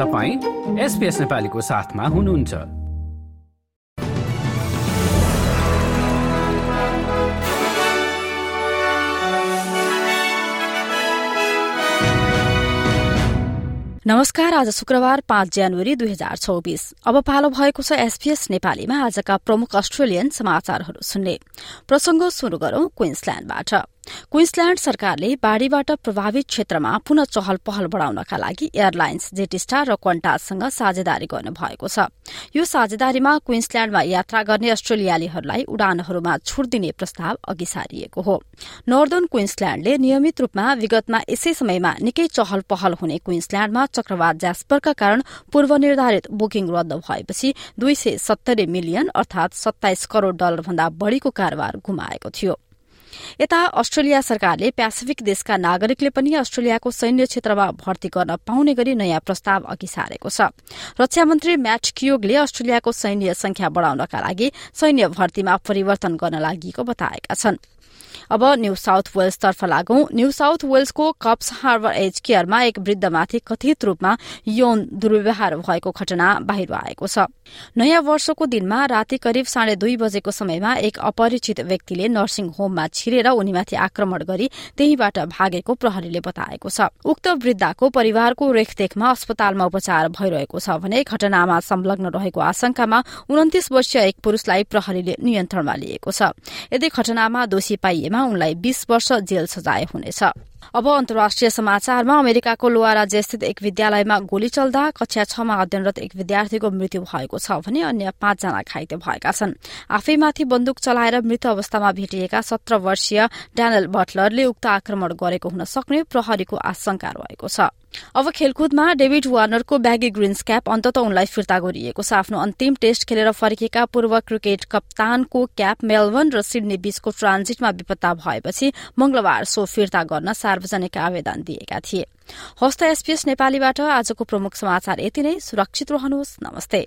तपाईँ एसपिएस नेपालीको साथमा हुनुहुन्छ। नमस्कार आज शुक्रबार पाँच जनवरी दुई हजार चौबिस। अब पालो भएको छ एसपीएस नेपालीमा आजका प्रमुख अस्ट्रेलियन समाचारहरू सुन्ने। प्रसंग शुरू गरौं क्वीन्सल्याण्डबाट क्वीन्सल्याण्ड सरकारले बाढ़ीबाट प्रभावित क्षेत्रमा पुनः चहल पहल बढ़ाउनका लागि एयरलाइन्स जेटिस्टा र क्वान्टाससँग साझेदारी गर्नु भएको छ। यो साझेदारीमा क्वीन्सल्याण्डमा यात्रा गर्ने अस्ट्रेलियालीहरूलाई उडानहरूमा छुट दिने प्रस्ताव अघि सारिएको हो। नर्दन क्वीन्सल्याण्डले नियमित रूपमा विगतमा यसै समयमा निकै चहल पहल हुने क्वीन्सल्याण्डमा चक्रवात ज्यास्परका कारण पूर्व निर्धारित बुकिङ रद्द भएपछि दुई सय सत्तरी मिलियन अर्थात सत्ताइस करोड़ डलर भन्दा बढ़ीको कारोबार गुमाएको थियो। यता अस्ट्रेलिया सरकारले प्यासिफिक देशका नागरिकले पनि अस्ट्रेलियाको सैन्य क्षेत्रमा भर्ती गर्न पाउने गरी नयाँ प्रस्ताव अघि सारेको छ। रक्षा मन्त्री म्याट कियोगले अस्ट्रेलियाको सैन्य संख्या बढ़ाउनका लागि सैन्य भर्तीमा परिवर्तन गर्न लागि बताएका छनृ। अब न्यू साउथ वेल्सतर्फ लागौं। न्यू साउथ वेल्सको कप्स हार्बर एज केयरमा एक वृद्धमाथि कथित रूपमा यौन दुर्व्यवहार भएको घटना बाहिर आएको छ। नयाँ वर्षको दिनमा राति करिब साढे दुई बजेको समयमा एक अपरिचित व्यक्तिले नर्सिङ होममा छिरेर उनीमाथि आक्रमण गरी त्यहीबाट भागेको प्रहरीले बताएको छ। उक्त वृद्धाको परिवारको रेखदेखमा अस्पतालमा उपचार भइरहेको छ भने घटनामा संलग्न रहेको आशंकामा उन्तिस वर्षीय एक पुरूषलाई प्रहरीले नियन्त्रणमा लिएको छ। यदि घटनामा दोषी पाइएमा उनलाई बीस वर्ष जेल सजाय हुनेछ। अब अन्तर्राष्ट्रिय समाचारमा अमेरिकाको लोवा राज्य स्थित एक विद्यालयमा गोली चल्दा कक्षा छमा अध्ययनरत एक विद्यार्थीको मृत्यु भएको छ भने अन्य पाँचजना घाइते भएका छन्। आफैमाथि बन्दुक चलाएर मृत अवस्थामा भेटिएका सत्र वर्षीय ड्यानल बटलरले उक्त आक्रमण गरेको हुन सक्ने प्रहरीको आशंका रहेको छ। अब खेलकुदमा डेभिड वार्नरको ब्यागी ग्रिन्स क्याप अन्तत उनलाई फिर्ता गरिएको छ। आफ्नो अन्तिम टेस्ट खेलेर फर्किएका पूर्व क्रिकेट कप्तानको क्याप मेलबर्न र सिडनी बीचको ट्रान्जिटमा विपत्ता भएपछि मंगलबार सो फिर्ता गर्न सार्वजनिक आवेदन दिएका थिए। हस्त एसपीएस नेपालीबाट आजको प्रमुख समाचार यति नै। सुरक्षित रहनुहोस्। नमस्ते।